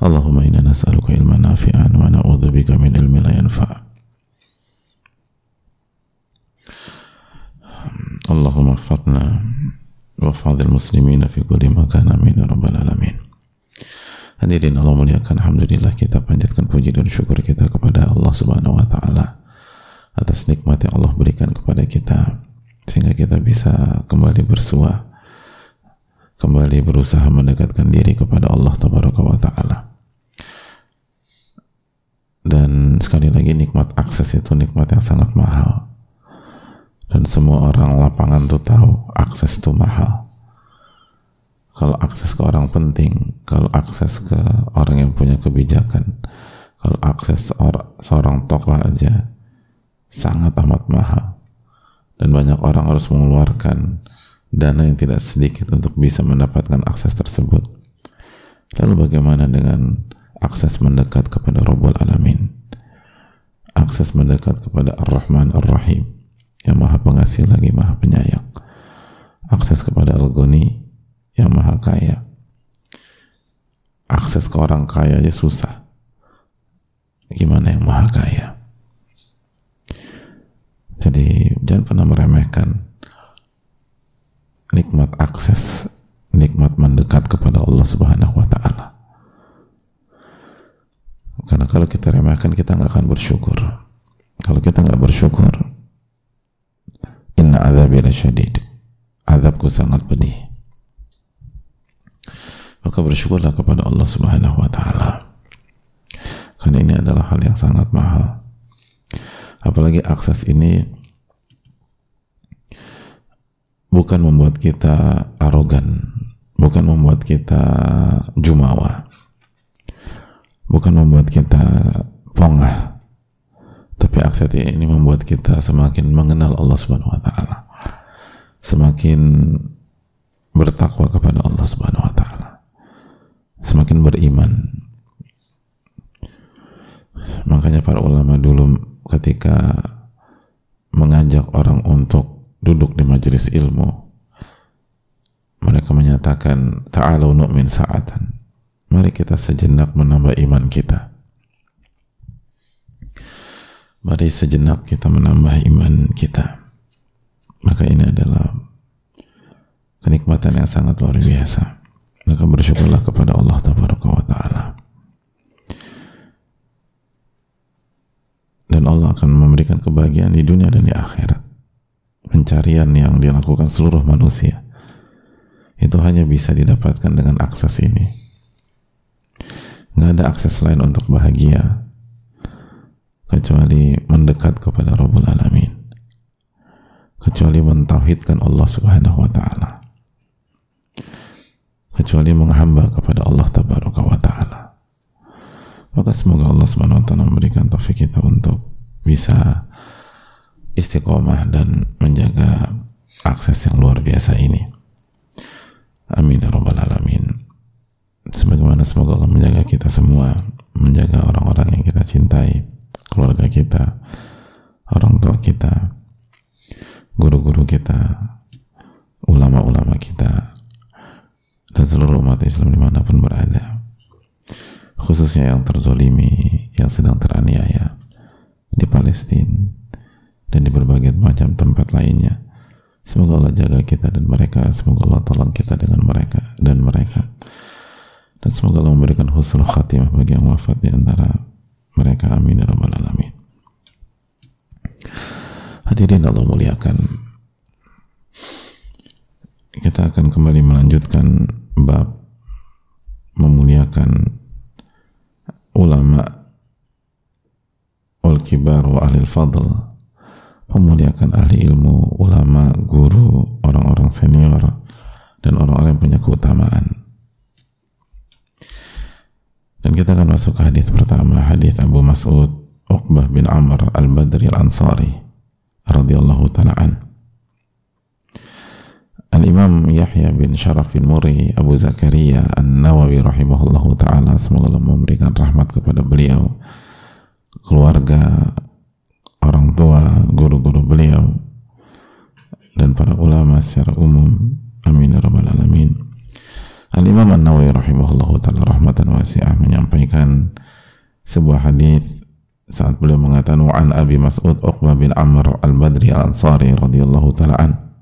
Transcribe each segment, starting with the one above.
Allahumma inna nas'aluka ilman nafi'an wa na'udzubika min ilmin la yanfa' Allahumma fatna wa fadil muslimina fi kulli makan amin ya rabbal alamin. Hadirin Allah muliakan Alhamdulillah kita panjatkan puji dan syukur kita kepada Allah subhanahu wa ta'ala atas nikmat yang Allah berikan kepada kita sehingga kita bisa kembali bersuah, kembali berusaha mendekatkan diri kepada Allah tabaraka wa ta'ala dan sekali lagi nikmat akses itu nikmat yang sangat mahal. Dan semua orang lapangan tuh tahu akses itu mahal. Kalau akses ke orang penting kalau akses ke orang yang punya kebijakan kalau akses or seorang tokoh aja sangat amat mahal. Dan banyak orang harus mengeluarkan dana yang tidak sedikit untuk bisa mendapatkan akses tersebut. Lalu bagaimana dengan akses mendekat kepada Rabbul Alamin. Akses mendekat kepada Ar-Rahman Ar-Rahim yang maha pengasih lagi maha penyayang. Akses kepada Al-Ghani yang maha kaya. Akses ke orang kaya aja susah. Gimana yang maha kaya? Jadi jangan pernah meremehkan nikmat akses nikmat mendekat kepada Allah subhanahu wa ta'ala karena kalau kita remehkan kita nggak akan bersyukur kalau kita nggak bersyukur Inna azabi syadid. Azabku sangat pedih. Maka bersyukurlah kepada Allah Subhanahu wa taala. Karena ini adalah hal yang sangat mahal. Apalagi akses ini bukan membuat kita arogan, bukan membuat kita jumawa. Bukan membuat kita pongah, tapi akses ini membuat kita semakin mengenal Allah Subhanahu wa taala. Semakin bertakwa kepada Allah Subhanahu wa taala. Semakin beriman. Makanya para ulama dulu ketika mengajak orang untuk duduk di majelis ilmu mereka menyatakan ta'alu nu'min sa'atan mari kita sejenak menambah iman kita Mari sejenak kita menambah iman kita. Maka ini adalah kenikmatan yang sangat luar biasa. Maka bersyukurlah kepada Allah wa Ta'ala. Dan Allah akan memberikan kebahagiaan di dunia dan di akhirat. Pencarian yang dilakukan seluruh manusia itu hanya bisa didapatkan dengan akses ini. Nggak ada akses lain untuk bahagia. Kecuali mendekat kepada Rabbul Alamin. Kecuali mentauhidkan Allah Subhanahu wa taala. Kecuali menghamba kepada Allah Tabaraka wa taala. Maka semoga Allah Subhanahu wa taala memberikan taufik kita untuk bisa istiqomah dan menjaga akses yang luar biasa ini. Amin ya rabbal alamin sebagaimana semoga Allah menjaga kita semua menjaga orang-orang yang kita cintai keluarga kita, orang tua kita, guru-guru kita, ulama-ulama kita, dan seluruh umat Islam di mana pun berada. Khususnya yang terzolimi, yang sedang teraniaya di Palestina dan di berbagai macam tempat lainnya. Semoga Allah jaga kita dan mereka. Semoga Allah tolong kita dengan mereka. Semoga Allah memberikan husnul khatimah bagi yang wafat di antara mereka. Amin ya rabbal alamin. Hadirin Allah muliakan. Kita akan kembali melanjutkan bab memuliakan ulama wal kibar wa ahli fadl. Memuliakan ahli ilmu ulama guru orang-orang senior dan orang-orang yang punya keutamaan Dan kita akan masuk ke hadis pertama, hadis Abu Mas'ud Uqbah bin Amr Al-Badri Al-Ansari radhiyallahu taala an. Al-Imam Yahya bin Sharaf bin Muri Abu Zakaria An-Nawawi rahimahullahu taala semoga Allah memberikan rahmat kepada beliau keluarga orang tua guru-guru beliau dan para ulama secara umum Al-Imam An-Nawawi rahimahullahu taala rahmatan wasi'ah menyampaikan sebuah hadis saat beliau mengatakan wa an Abi Mas'ud Uqbah bin Amr Al-Badri Al-Ansari radhiyallahu taala an.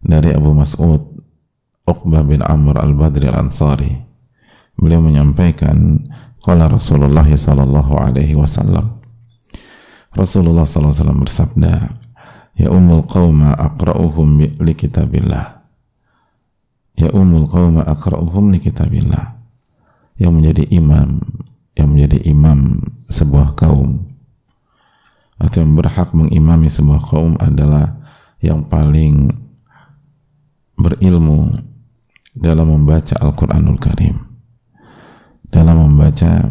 Dari Abu Mas'ud Uqbah bin Amr Al-Badri Al-Ansari beliau menyampaikan qala Rasulullah sallallahu alaihi wasallam. Rasulullah sallallahu alaihi wasallam bersabda ya ummul qauma aqra'uhum li kitabillah ya umul qawma akra'uhum li kitabillah. Yang menjadi imam yang menjadi imam sebuah kaum. Atau yang berhak mengimami sebuah kaum adalah yang paling berilmu dalam membaca Al-Quranul Karim. Dalam membaca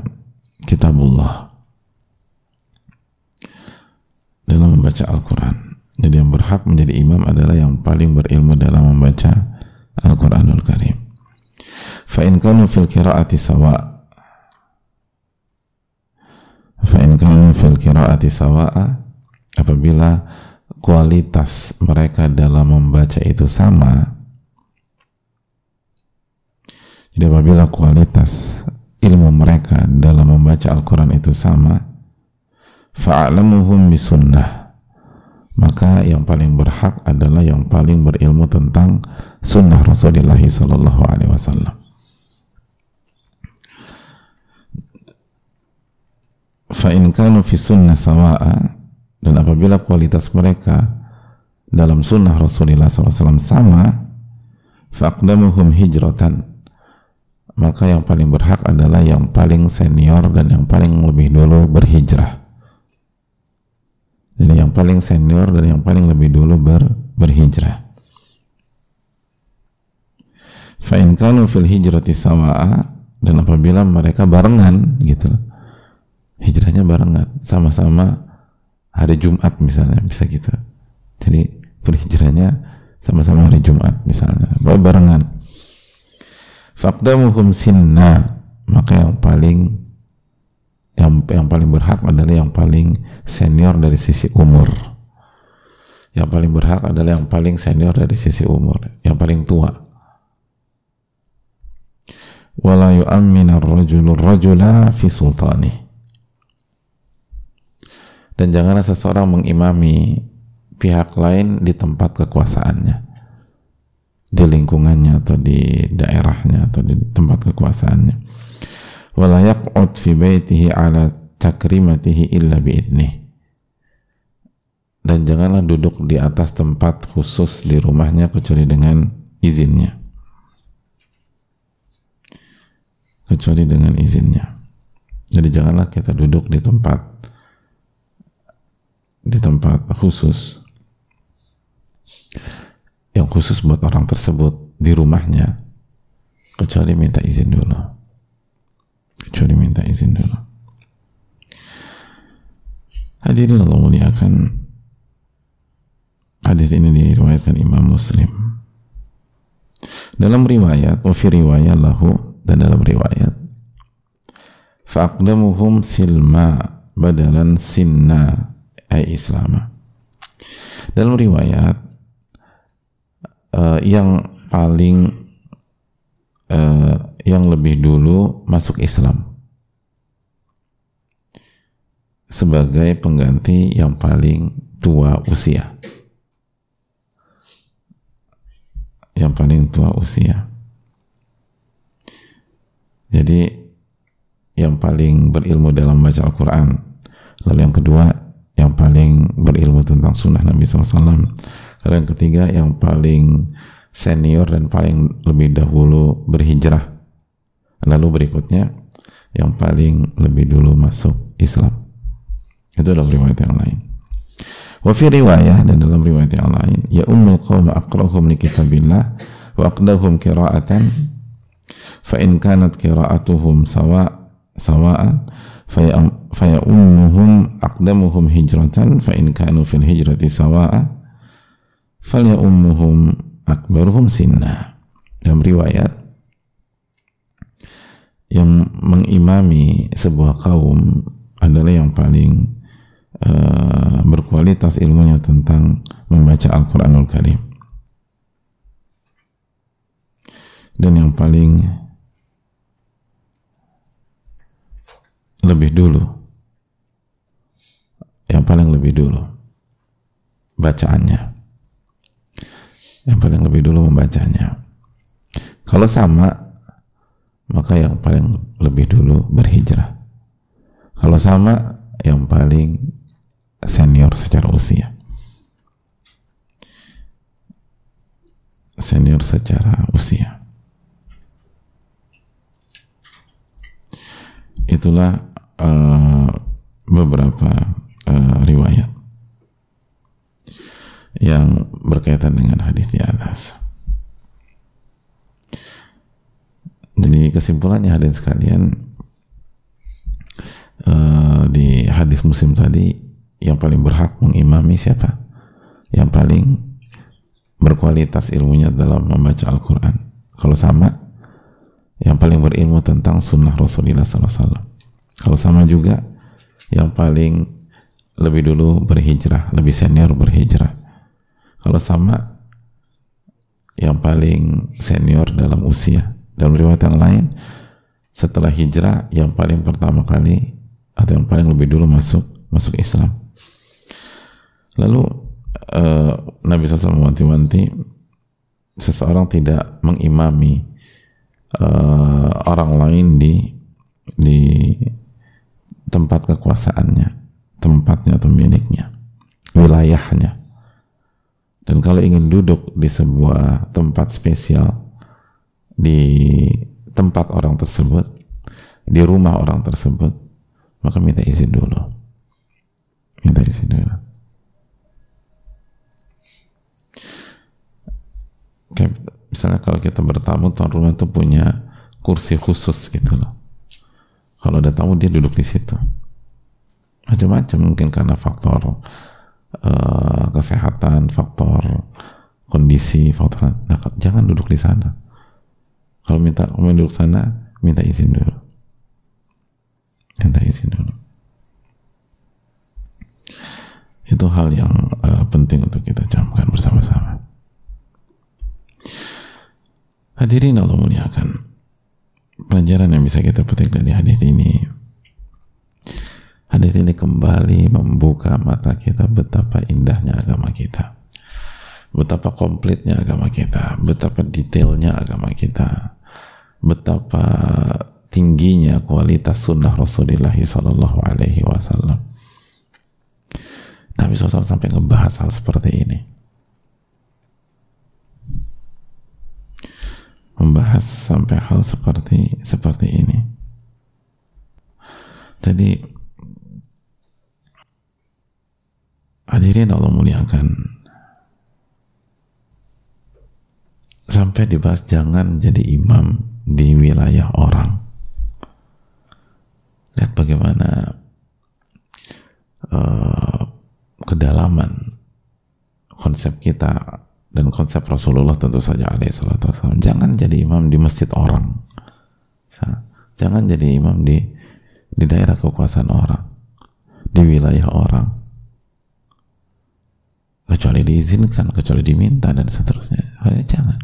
kitabullah. Dalam membaca Al-Quran. Jadi yang berhak menjadi imam adalah yang paling berilmu dalam membaca Al-Quranul Karim. Fa'in kanu fil kira'ati sawa. Fa'in kanu fil kira'ati sawa'a apabila kualitas mereka dalam membaca itu sama jadi apabila kualitas ilmu mereka dalam membaca Al-Quran itu sama fa'alamuhum bisunnah. Maka yang paling berhak adalah yang paling berilmu tentang sunnah Rasulullah Sallallahu Alaihi Wasallam. Fa'in kanu fi sunnah sawa'a dan apabila kualitas mereka dalam sunnah Rasulullah SAW sama faqdamuhum hijratan maka yang paling berhak adalah yang paling senior dan yang paling lebih dulu berhijrah jadi yang paling senior dan yang paling lebih dulu ber, berhijrah. Fa'in kanu fil hijrati sawa'a dan apabila mereka barengan gitu. Hijrahnya barengan sama-sama hari Jumat misalnya bisa gitu. Jadi berhijrahnya sama-sama hari Jumat misalnya barengan. Faqdamuhum sinna maka yang paling yang yang paling berhak adalah yang paling senior dari sisi umur. Yang paling berhak adalah yang paling senior dari sisi umur yang paling tua wala yu'ammina ar-rajulu rajula fi sultani. Dan janganlah seseorang mengimami pihak lain di tempat kekuasaannya di lingkungannya atau di daerahnya atau di tempat kekuasaannya. Wala yaq'ud fi baitihi ala takrimatihi illa biidnih. Dan janganlah duduk di atas tempat khusus di rumahnya kecuali dengan izinnya kecuali dengan izinnya. Jadi janganlah kita duduk di tempat di tempat khusus yang khusus buat orang tersebut di rumahnya kecuali minta izin dulu. Kecuali minta izin dulu. Hadirin Allah muliakan Hadis ini diriwayatkan Imam Muslim. Dalam riwayat wa fi riwayat lahu dan dalam riwayat faqdamuhum silma badalan sinna ay islama dalam riwayat uh, yang paling uh, yang lebih dulu masuk Islam sebagai pengganti yang paling tua usia. Yang paling tua usia. Jadi yang paling berilmu dalam baca Al-Quran. Lalu yang kedua, yang paling berilmu tentang sunnah Nabi SAW. Lalu yang ketiga, yang paling senior dan paling lebih dahulu berhijrah. Lalu berikutnya, yang paling lebih dulu masuk Islam. Itu dalam riwayat yang lain. Wa fi riwayah dan dalam riwayat yang lain, ya ummul qaum aqrahum li kitabillah wa aqdahum qira'atan fa in kanat qira'atuhum sawa sawa'an faya ummuhum aqdamuhum hijratan fa in kanu fil hijrati sawa'a falya ummuhum akbaruhum sinna dalam riwayat yang mengimami sebuah kaum adalah yang paling uh, berkualitas ilmunya tentang membaca Al-Quranul Karim. Dan yang paling lebih dulu. Yang paling lebih dulu. Bacaannya. Yang paling lebih dulu membacanya. Kalau sama maka yang paling lebih dulu berhijrah. Kalau sama yang paling senior secara usia. Senior secara usia. Itulah uh, beberapa uh, riwayat yang berkaitan dengan hadis di atas. Jadi kesimpulannya hadis sekalian uh, di hadis muslim tadi yang paling berhak mengimami siapa? Yang paling berkualitas ilmunya dalam membaca Al-Quran. Kalau sama, yang paling berilmu tentang sunnah Rasulullah SAW kalau sama juga yang paling lebih dulu berhijrah, lebih senior berhijrah. Kalau sama yang paling senior dalam usia. Dalam riwayat yang lain, setelah hijrah yang paling pertama kali atau yang paling lebih dulu masuk masuk Islam. Lalu uh, Nabi SAW mewanti-wanti seseorang tidak mengimami uh, orang lain di di tempat kekuasaannya, tempatnya atau miliknya, wilayahnya. Dan kalau ingin duduk di sebuah tempat spesial, di tempat orang tersebut, di rumah orang tersebut, maka minta izin dulu. Minta izin dulu. Kayak misalnya kalau kita bertamu, tuan rumah itu punya kursi khusus gitu loh kalau ada tamu dia duduk di situ. Macam-macam mungkin karena faktor uh, kesehatan, faktor kondisi, faktor nah, jangan duduk di sana. Kalau minta mau duduk sana, minta izin dulu. Minta izin dulu. Itu hal yang uh, penting untuk kita camkan bersama-sama. Hadirin Allah muliakan pelajaran yang bisa kita petik dari hadis ini. Hadis ini kembali membuka mata kita betapa indahnya agama kita. Betapa komplitnya agama kita. Betapa detailnya agama kita. Betapa tingginya kualitas sunnah Rasulullah Sallallahu Alaihi Wasallam. Nabi SAW sampai ngebahas hal seperti ini membahas sampai hal seperti seperti ini. Jadi hadirin Allah muliakan sampai dibahas jangan jadi imam di wilayah orang. Lihat bagaimana uh, kedalaman konsep kita dan konsep Rasulullah tentu saja alaihissalam jangan jadi imam di masjid orang. Jangan jadi imam di di daerah kekuasaan orang. Di wilayah orang. Kecuali diizinkan kecuali diminta dan seterusnya. Jangan.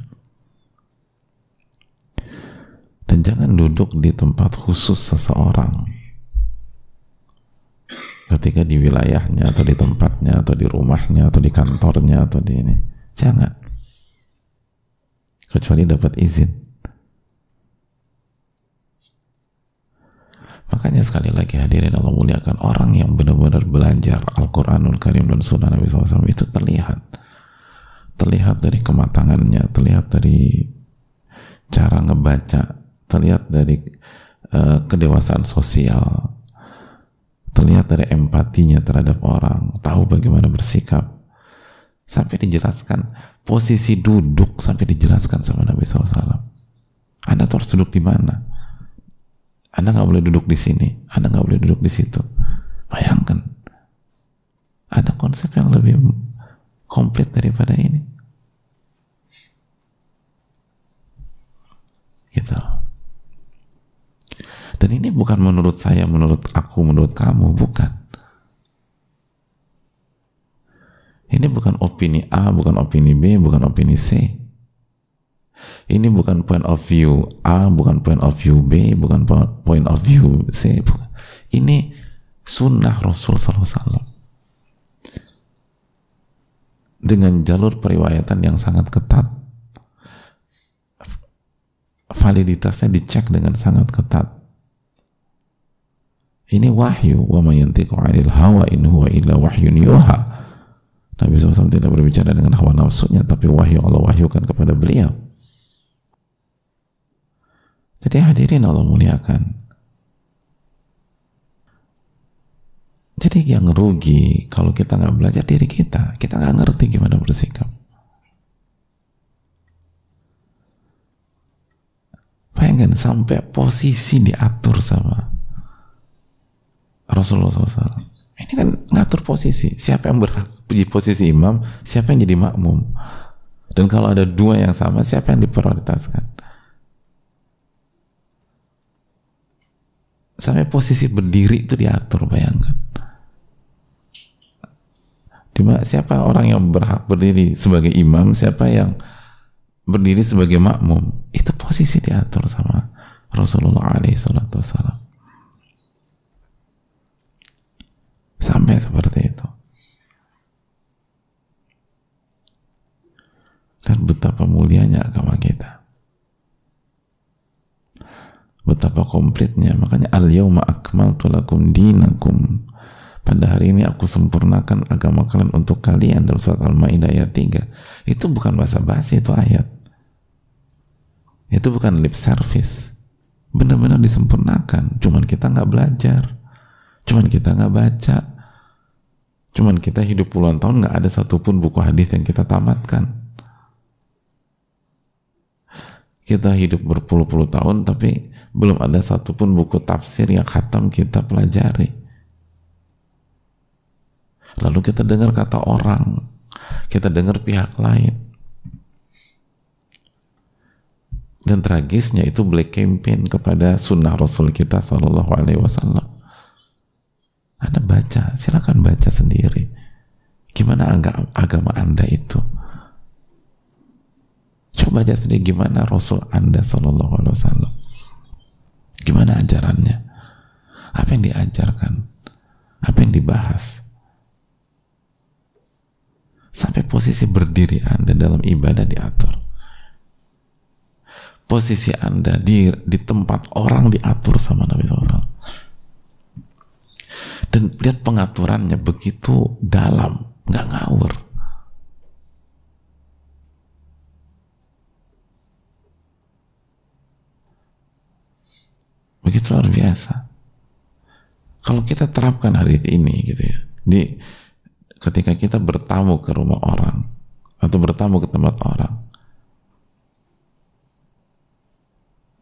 Dan jangan duduk di tempat khusus seseorang. Ketika di wilayahnya atau di tempatnya atau di rumahnya atau di kantornya atau di ini Jangan. Kecuali dapat izin. Makanya sekali lagi hadirin Allah muliakan orang yang benar-benar belajar Al-Quranul Karim dan Sunnah Nabi SAW itu terlihat. Terlihat dari kematangannya, terlihat dari cara ngebaca, terlihat dari uh, kedewasaan sosial, terlihat dari empatinya terhadap orang, tahu bagaimana bersikap, sampai dijelaskan posisi duduk sampai dijelaskan sama Nabi SAW Anda harus duduk di mana? Anda nggak boleh duduk di sini, Anda nggak boleh duduk di situ. Bayangkan, ada konsep yang lebih komplit daripada ini. Gitu. Dan ini bukan menurut saya, menurut aku, menurut kamu, bukan. Ini bukan opini A, bukan opini B, bukan opini C. Ini bukan point of view A, bukan point of view B, bukan point of view C. Ini sunnah Rasul SAW. Dengan jalur periwayatan yang sangat ketat. Validitasnya dicek dengan sangat ketat. Ini wahyu. Wa mayantiku 'anil hawa in huwa illa wahyun yuha Nabi SAW tidak berbicara dengan hawa nafsunya, tapi wahyu Allah wahyukan kepada beliau. Jadi hadirin Allah muliakan. Jadi yang rugi kalau kita nggak belajar diri kita, kita nggak ngerti gimana bersikap. Bayangkan sampai posisi diatur sama Rasulullah SAW. Ini kan ngatur posisi. Siapa yang berhak di posisi imam, siapa yang jadi makmum. Dan kalau ada dua yang sama, siapa yang diprioritaskan? Sampai posisi berdiri itu diatur, bayangkan. Siapa orang yang berhak berdiri sebagai imam, siapa yang berdiri sebagai makmum. Itu posisi diatur sama Rasulullah alaihi Sampai seperti itu. Dan betapa mulianya agama kita. Betapa komplitnya. Makanya al-yawma akmaltu lakum dinakum. Pada hari ini aku sempurnakan agama kalian untuk kalian dalam surat Al-Maidah ayat 3. Itu bukan bahasa basi itu ayat. Itu bukan lip service. Benar-benar disempurnakan. Cuman kita nggak belajar Cuman kita nggak baca. Cuman kita hidup puluhan tahun nggak ada satupun buku hadis yang kita tamatkan. Kita hidup berpuluh-puluh tahun tapi belum ada satupun buku tafsir yang khatam kita pelajari. Lalu kita dengar kata orang, kita dengar pihak lain. Dan tragisnya itu black campaign kepada sunnah Rasul kita Sallallahu Alaihi Wasallam. Anda baca, silakan baca sendiri. Gimana agama Anda itu? Coba baca sendiri gimana Rasul Anda Sallallahu Alaihi Wasallam. Gimana ajarannya? Apa yang diajarkan? Apa yang dibahas? Sampai posisi berdiri Anda dalam ibadah diatur. Posisi Anda di, di tempat orang diatur sama Nabi SAW dan lihat pengaturannya begitu dalam nggak ngawur begitu luar biasa. Kalau kita terapkan hadis ini gitu ya di ketika kita bertamu ke rumah orang atau bertamu ke tempat orang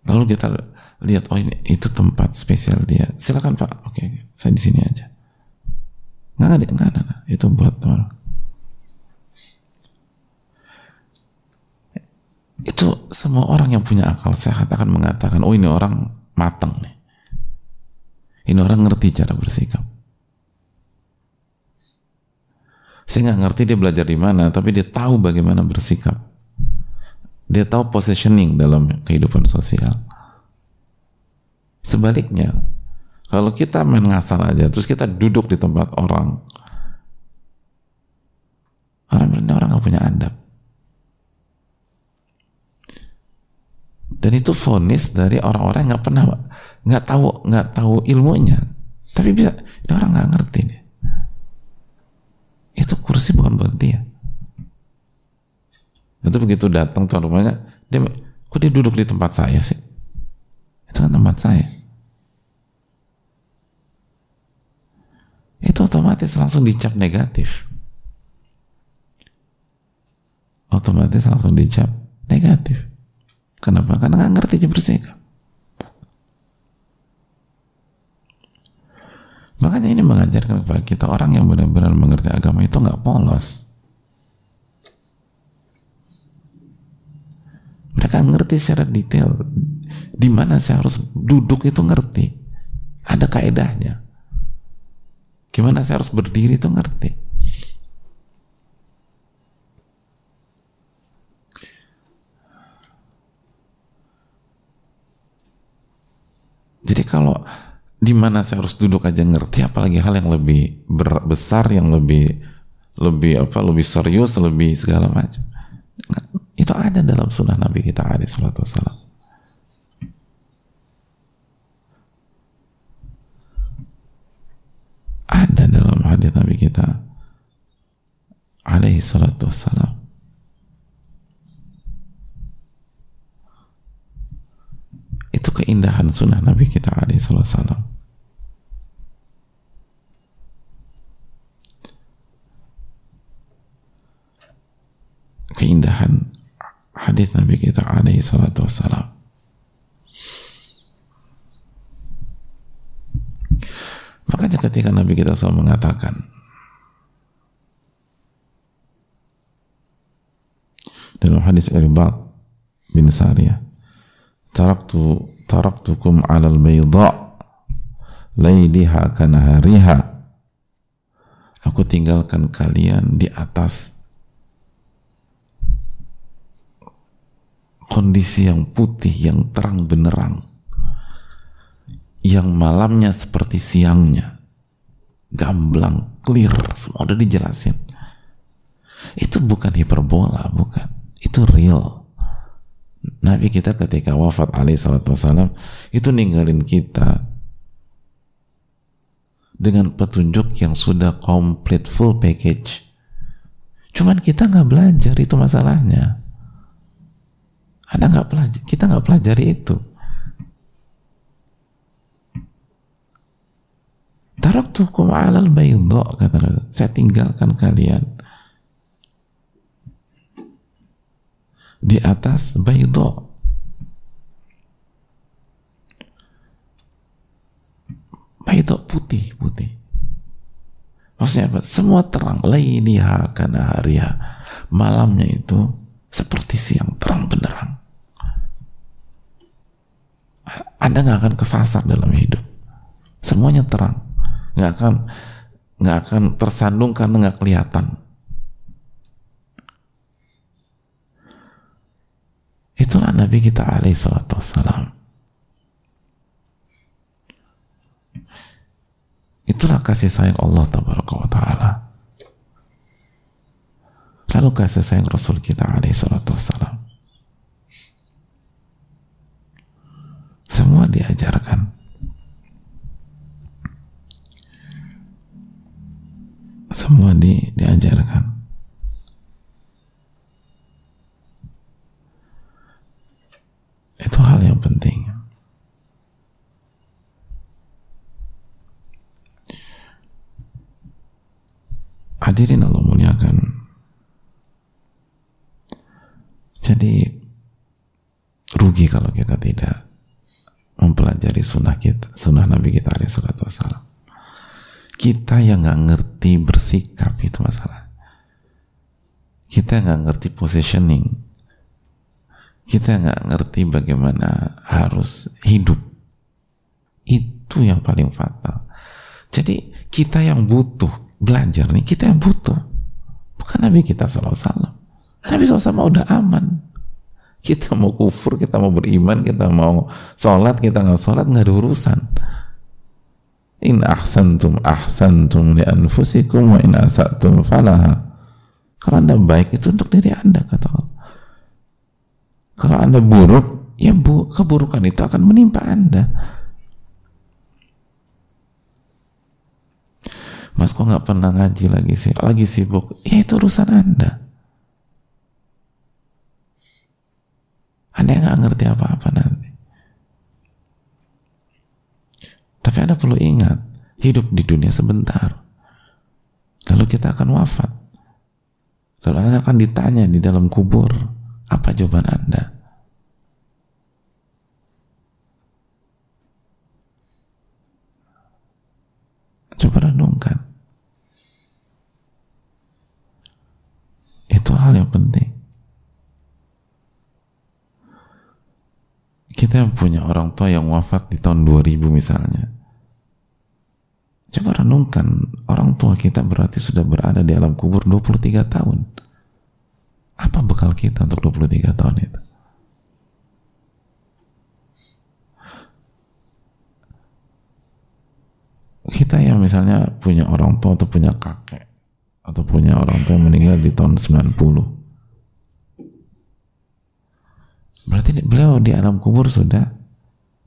lalu kita lihat oh ini itu tempat spesial dia. Silakan pak. Oke saya di sini aja. Nggak ada nggak ada itu buat orang. Itu semua orang yang punya akal sehat akan mengatakan oh ini orang matang nih. Ini orang ngerti cara bersikap. Saya nggak ngerti dia belajar di mana tapi dia tahu bagaimana bersikap. Dia tahu positioning dalam kehidupan sosial. Sebaliknya, kalau kita main ngasal aja, terus kita duduk di tempat orang, orang bilang orang nggak punya adab. Dan itu fonis dari orang-orang nggak pernah nggak tahu nggak tahu ilmunya, tapi bisa ini orang nggak ngerti nih. Itu kursi bukan buat dia. Itu begitu datang tuan rumahnya, dia kok dia duduk di tempat saya sih? Itu kan tempat saya. itu otomatis langsung dicap negatif otomatis langsung dicap negatif Kenapa? Karena nggak ngerti aja bersikap. Makanya ini mengajarkan kepada kita orang yang benar-benar mengerti agama itu nggak polos. Mereka ngerti secara detail di mana saya harus duduk itu ngerti. Ada kaedahnya. Gimana saya harus berdiri itu ngerti. Jadi kalau di mana saya harus duduk aja ngerti, apalagi hal yang lebih besar, yang lebih lebih apa, lebih serius, lebih segala macam. Itu ada dalam sunnah Nabi kita alaihi salatu wassalam. Ada dalam hadis Nabi kita alaihi salatu wassalam. Itu keindahan sunnah Nabi kita alaihi wassalam. Keindahan hadis Nabi kita alaihi salatu wassalam. Makanya ketika Nabi kita selalu mengatakan dalam hadis Irbad bin Sariyah taraktu taraktukum alal bayda layliha kanahariha aku tinggalkan kalian di atas kondisi yang putih yang terang benerang yang malamnya seperti siangnya gamblang, clear, semua udah dijelasin. Itu bukan hiperbola, bukan. Itu real Nabi kita ketika wafat alaihi salatu wassalam itu ninggalin kita dengan petunjuk yang sudah komplit full package. Cuman kita nggak belajar itu masalahnya. Anda nggak belajar kita nggak pelajari itu. Taraktukum alal bayda kata. Saya tinggalkan kalian di atas bayda. Bayda putih, putih. Maksudnya apa? Semua terang. Lailiha karena hariha. Malamnya itu seperti siang terang benerang. Anda nggak akan kesasar dalam hidup. Semuanya terang nggak akan nggak akan tersandung karena nggak kelihatan itulah Nabi kita alaihi salatu wassalam. Itulah kasih sayang Allah ta'ala. Lalu kasih sayang Rasul kita alaihi salatu wassalam. Semua diajarkan. Semua di, diajarkan itu hal yang penting. Hadirin Allah muliakan. Jadi rugi kalau kita tidak mempelajari sunnah kita sunnah Nabi kita alaihi salatu wassalam. Kita yang nggak ngerti bersikap itu masalah. Kita nggak ngerti positioning kita nggak ngerti bagaimana harus hidup. Itu yang paling fatal. Jadi kita yang butuh belajar nih kita yang butuh. Bukan Nabi kita salah salah Nabi SAW udah aman. Kita mau kufur kita mau beriman kita mau sholat kita nggak sholat nggak ada urusan. In ahsantum ahsantum li anfusikum wa in asatum falaha. Kalau Anda baik itu untuk diri Anda kata Allah. Kalau Anda buruk, ya bu, keburukan itu akan menimpa Anda. Mas kok nggak pernah ngaji lagi sih? Lagi sibuk. Ya itu urusan Anda. Anda nggak ngerti apa-apa nanti. Tapi Anda perlu ingat, hidup di dunia sebentar. Lalu kita akan wafat. Lalu Anda akan ditanya di dalam kubur, apa jawaban Anda? Coba renungkan. Itu hal yang penting. Kita yang punya orang tua yang wafat di tahun 2000 misalnya. Coba renungkan, orang tua kita berarti sudah berada di alam kubur 23 tahun. Apa bekal kita untuk 23 tahun itu? Kita yang misalnya punya orang tua atau punya kakek atau punya orang tua yang meninggal di tahun 90 Berarti beliau di alam kubur sudah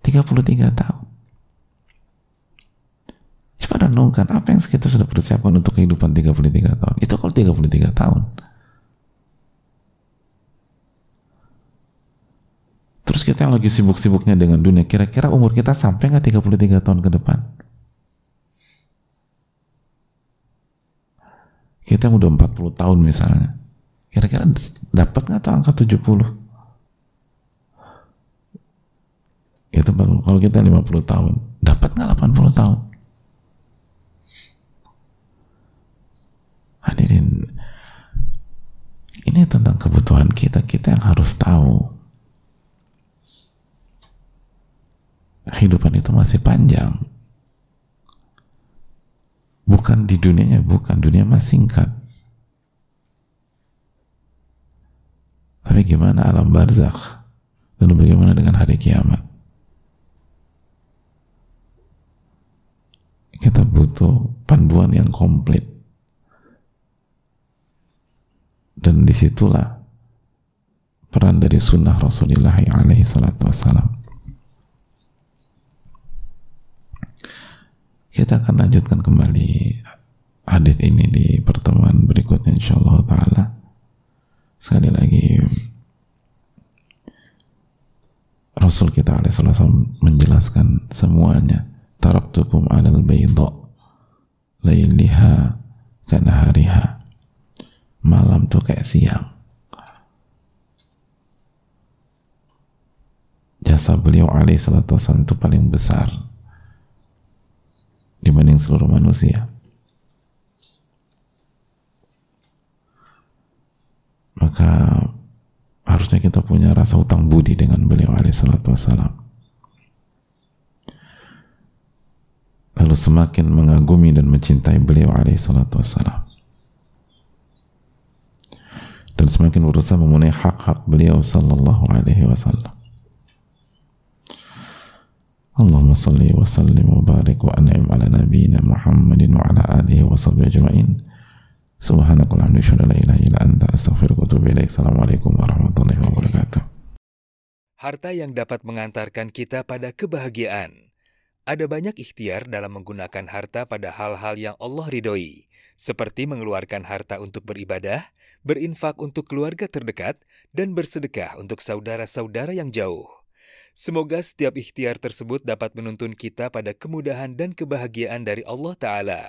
33 tahun. Coba renungkan apa yang kita sudah persiapkan untuk kehidupan 33 tahun. Itu kalau 33 tahun. Terus kita yang lagi sibuk-sibuknya dengan dunia, kira-kira umur kita sampai nggak 33 tahun ke depan? Kita yang udah 40 tahun misalnya, kira-kira dapat nggak tuh angka 70? itu kalau kita 50 tahun dapat nggak 80 tahun hadirin ini tentang kebutuhan kita kita yang harus tahu kehidupan itu masih panjang. Bukan di dunianya bukan. Dunia masih singkat. Tapi gimana alam barzakh? Lalu bagaimana dengan hari kiamat? Kita butuh panduan yang komplit. Dan di situlah peran dari sunnah Rasulullah alaihi salatu wassalam kita akan lanjutkan kembali hadis ini di pertemuan berikutnya insyaallah taala. Sekali lagi Rasul kita alaihissalam menjelaskan semuanya. Taraktukum alal bayda lailiha kanahariha malam tuh kayak siang. Jasa beliau alaih salatu wasallam itu paling besar dibanding seluruh manusia. Maka harusnya kita punya rasa utang budi dengan beliau alaih salatu wasallam lalu semakin mengagumi dan mencintai beliau alaihi salatu wassalam. Dan semakin berusaha memenuhi hak-hak beliau sallallahu alaihi wasallam Allahumma salli wa sallim wa wa an'im ala nabiyyina Muhammadin wa ala alihi wa sahbihi ajma'in. Subhanakallahumma wa bihamdika la ilaha illa anta astaghfiruka wa atubu assalamualaikum warahmatullahi wabarakatuh. Harta yang dapat mengantarkan kita pada kebahagiaan. Ada banyak ikhtiar dalam menggunakan harta pada hal-hal yang Allah ridhoi, seperti mengeluarkan harta untuk beribadah, berinfak untuk keluarga terdekat, dan bersedekah untuk saudara-saudara yang jauh. Semoga setiap ikhtiar tersebut dapat menuntun kita pada kemudahan dan kebahagiaan dari Allah Ta'ala.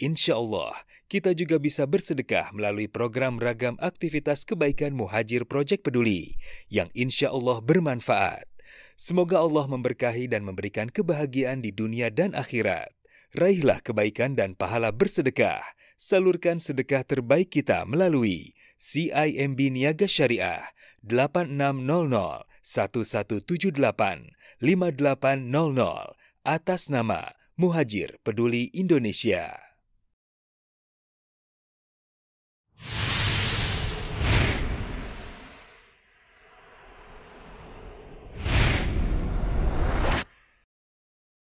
Insya Allah, kita juga bisa bersedekah melalui program ragam aktivitas kebaikan Muhajir Project Peduli yang insya Allah bermanfaat. Semoga Allah memberkahi dan memberikan kebahagiaan di dunia dan akhirat. Raihlah kebaikan dan pahala bersedekah. Salurkan sedekah terbaik kita melalui CIMB Niaga Syariah 8600 1178 5800 atas nama Muhajir Peduli Indonesia.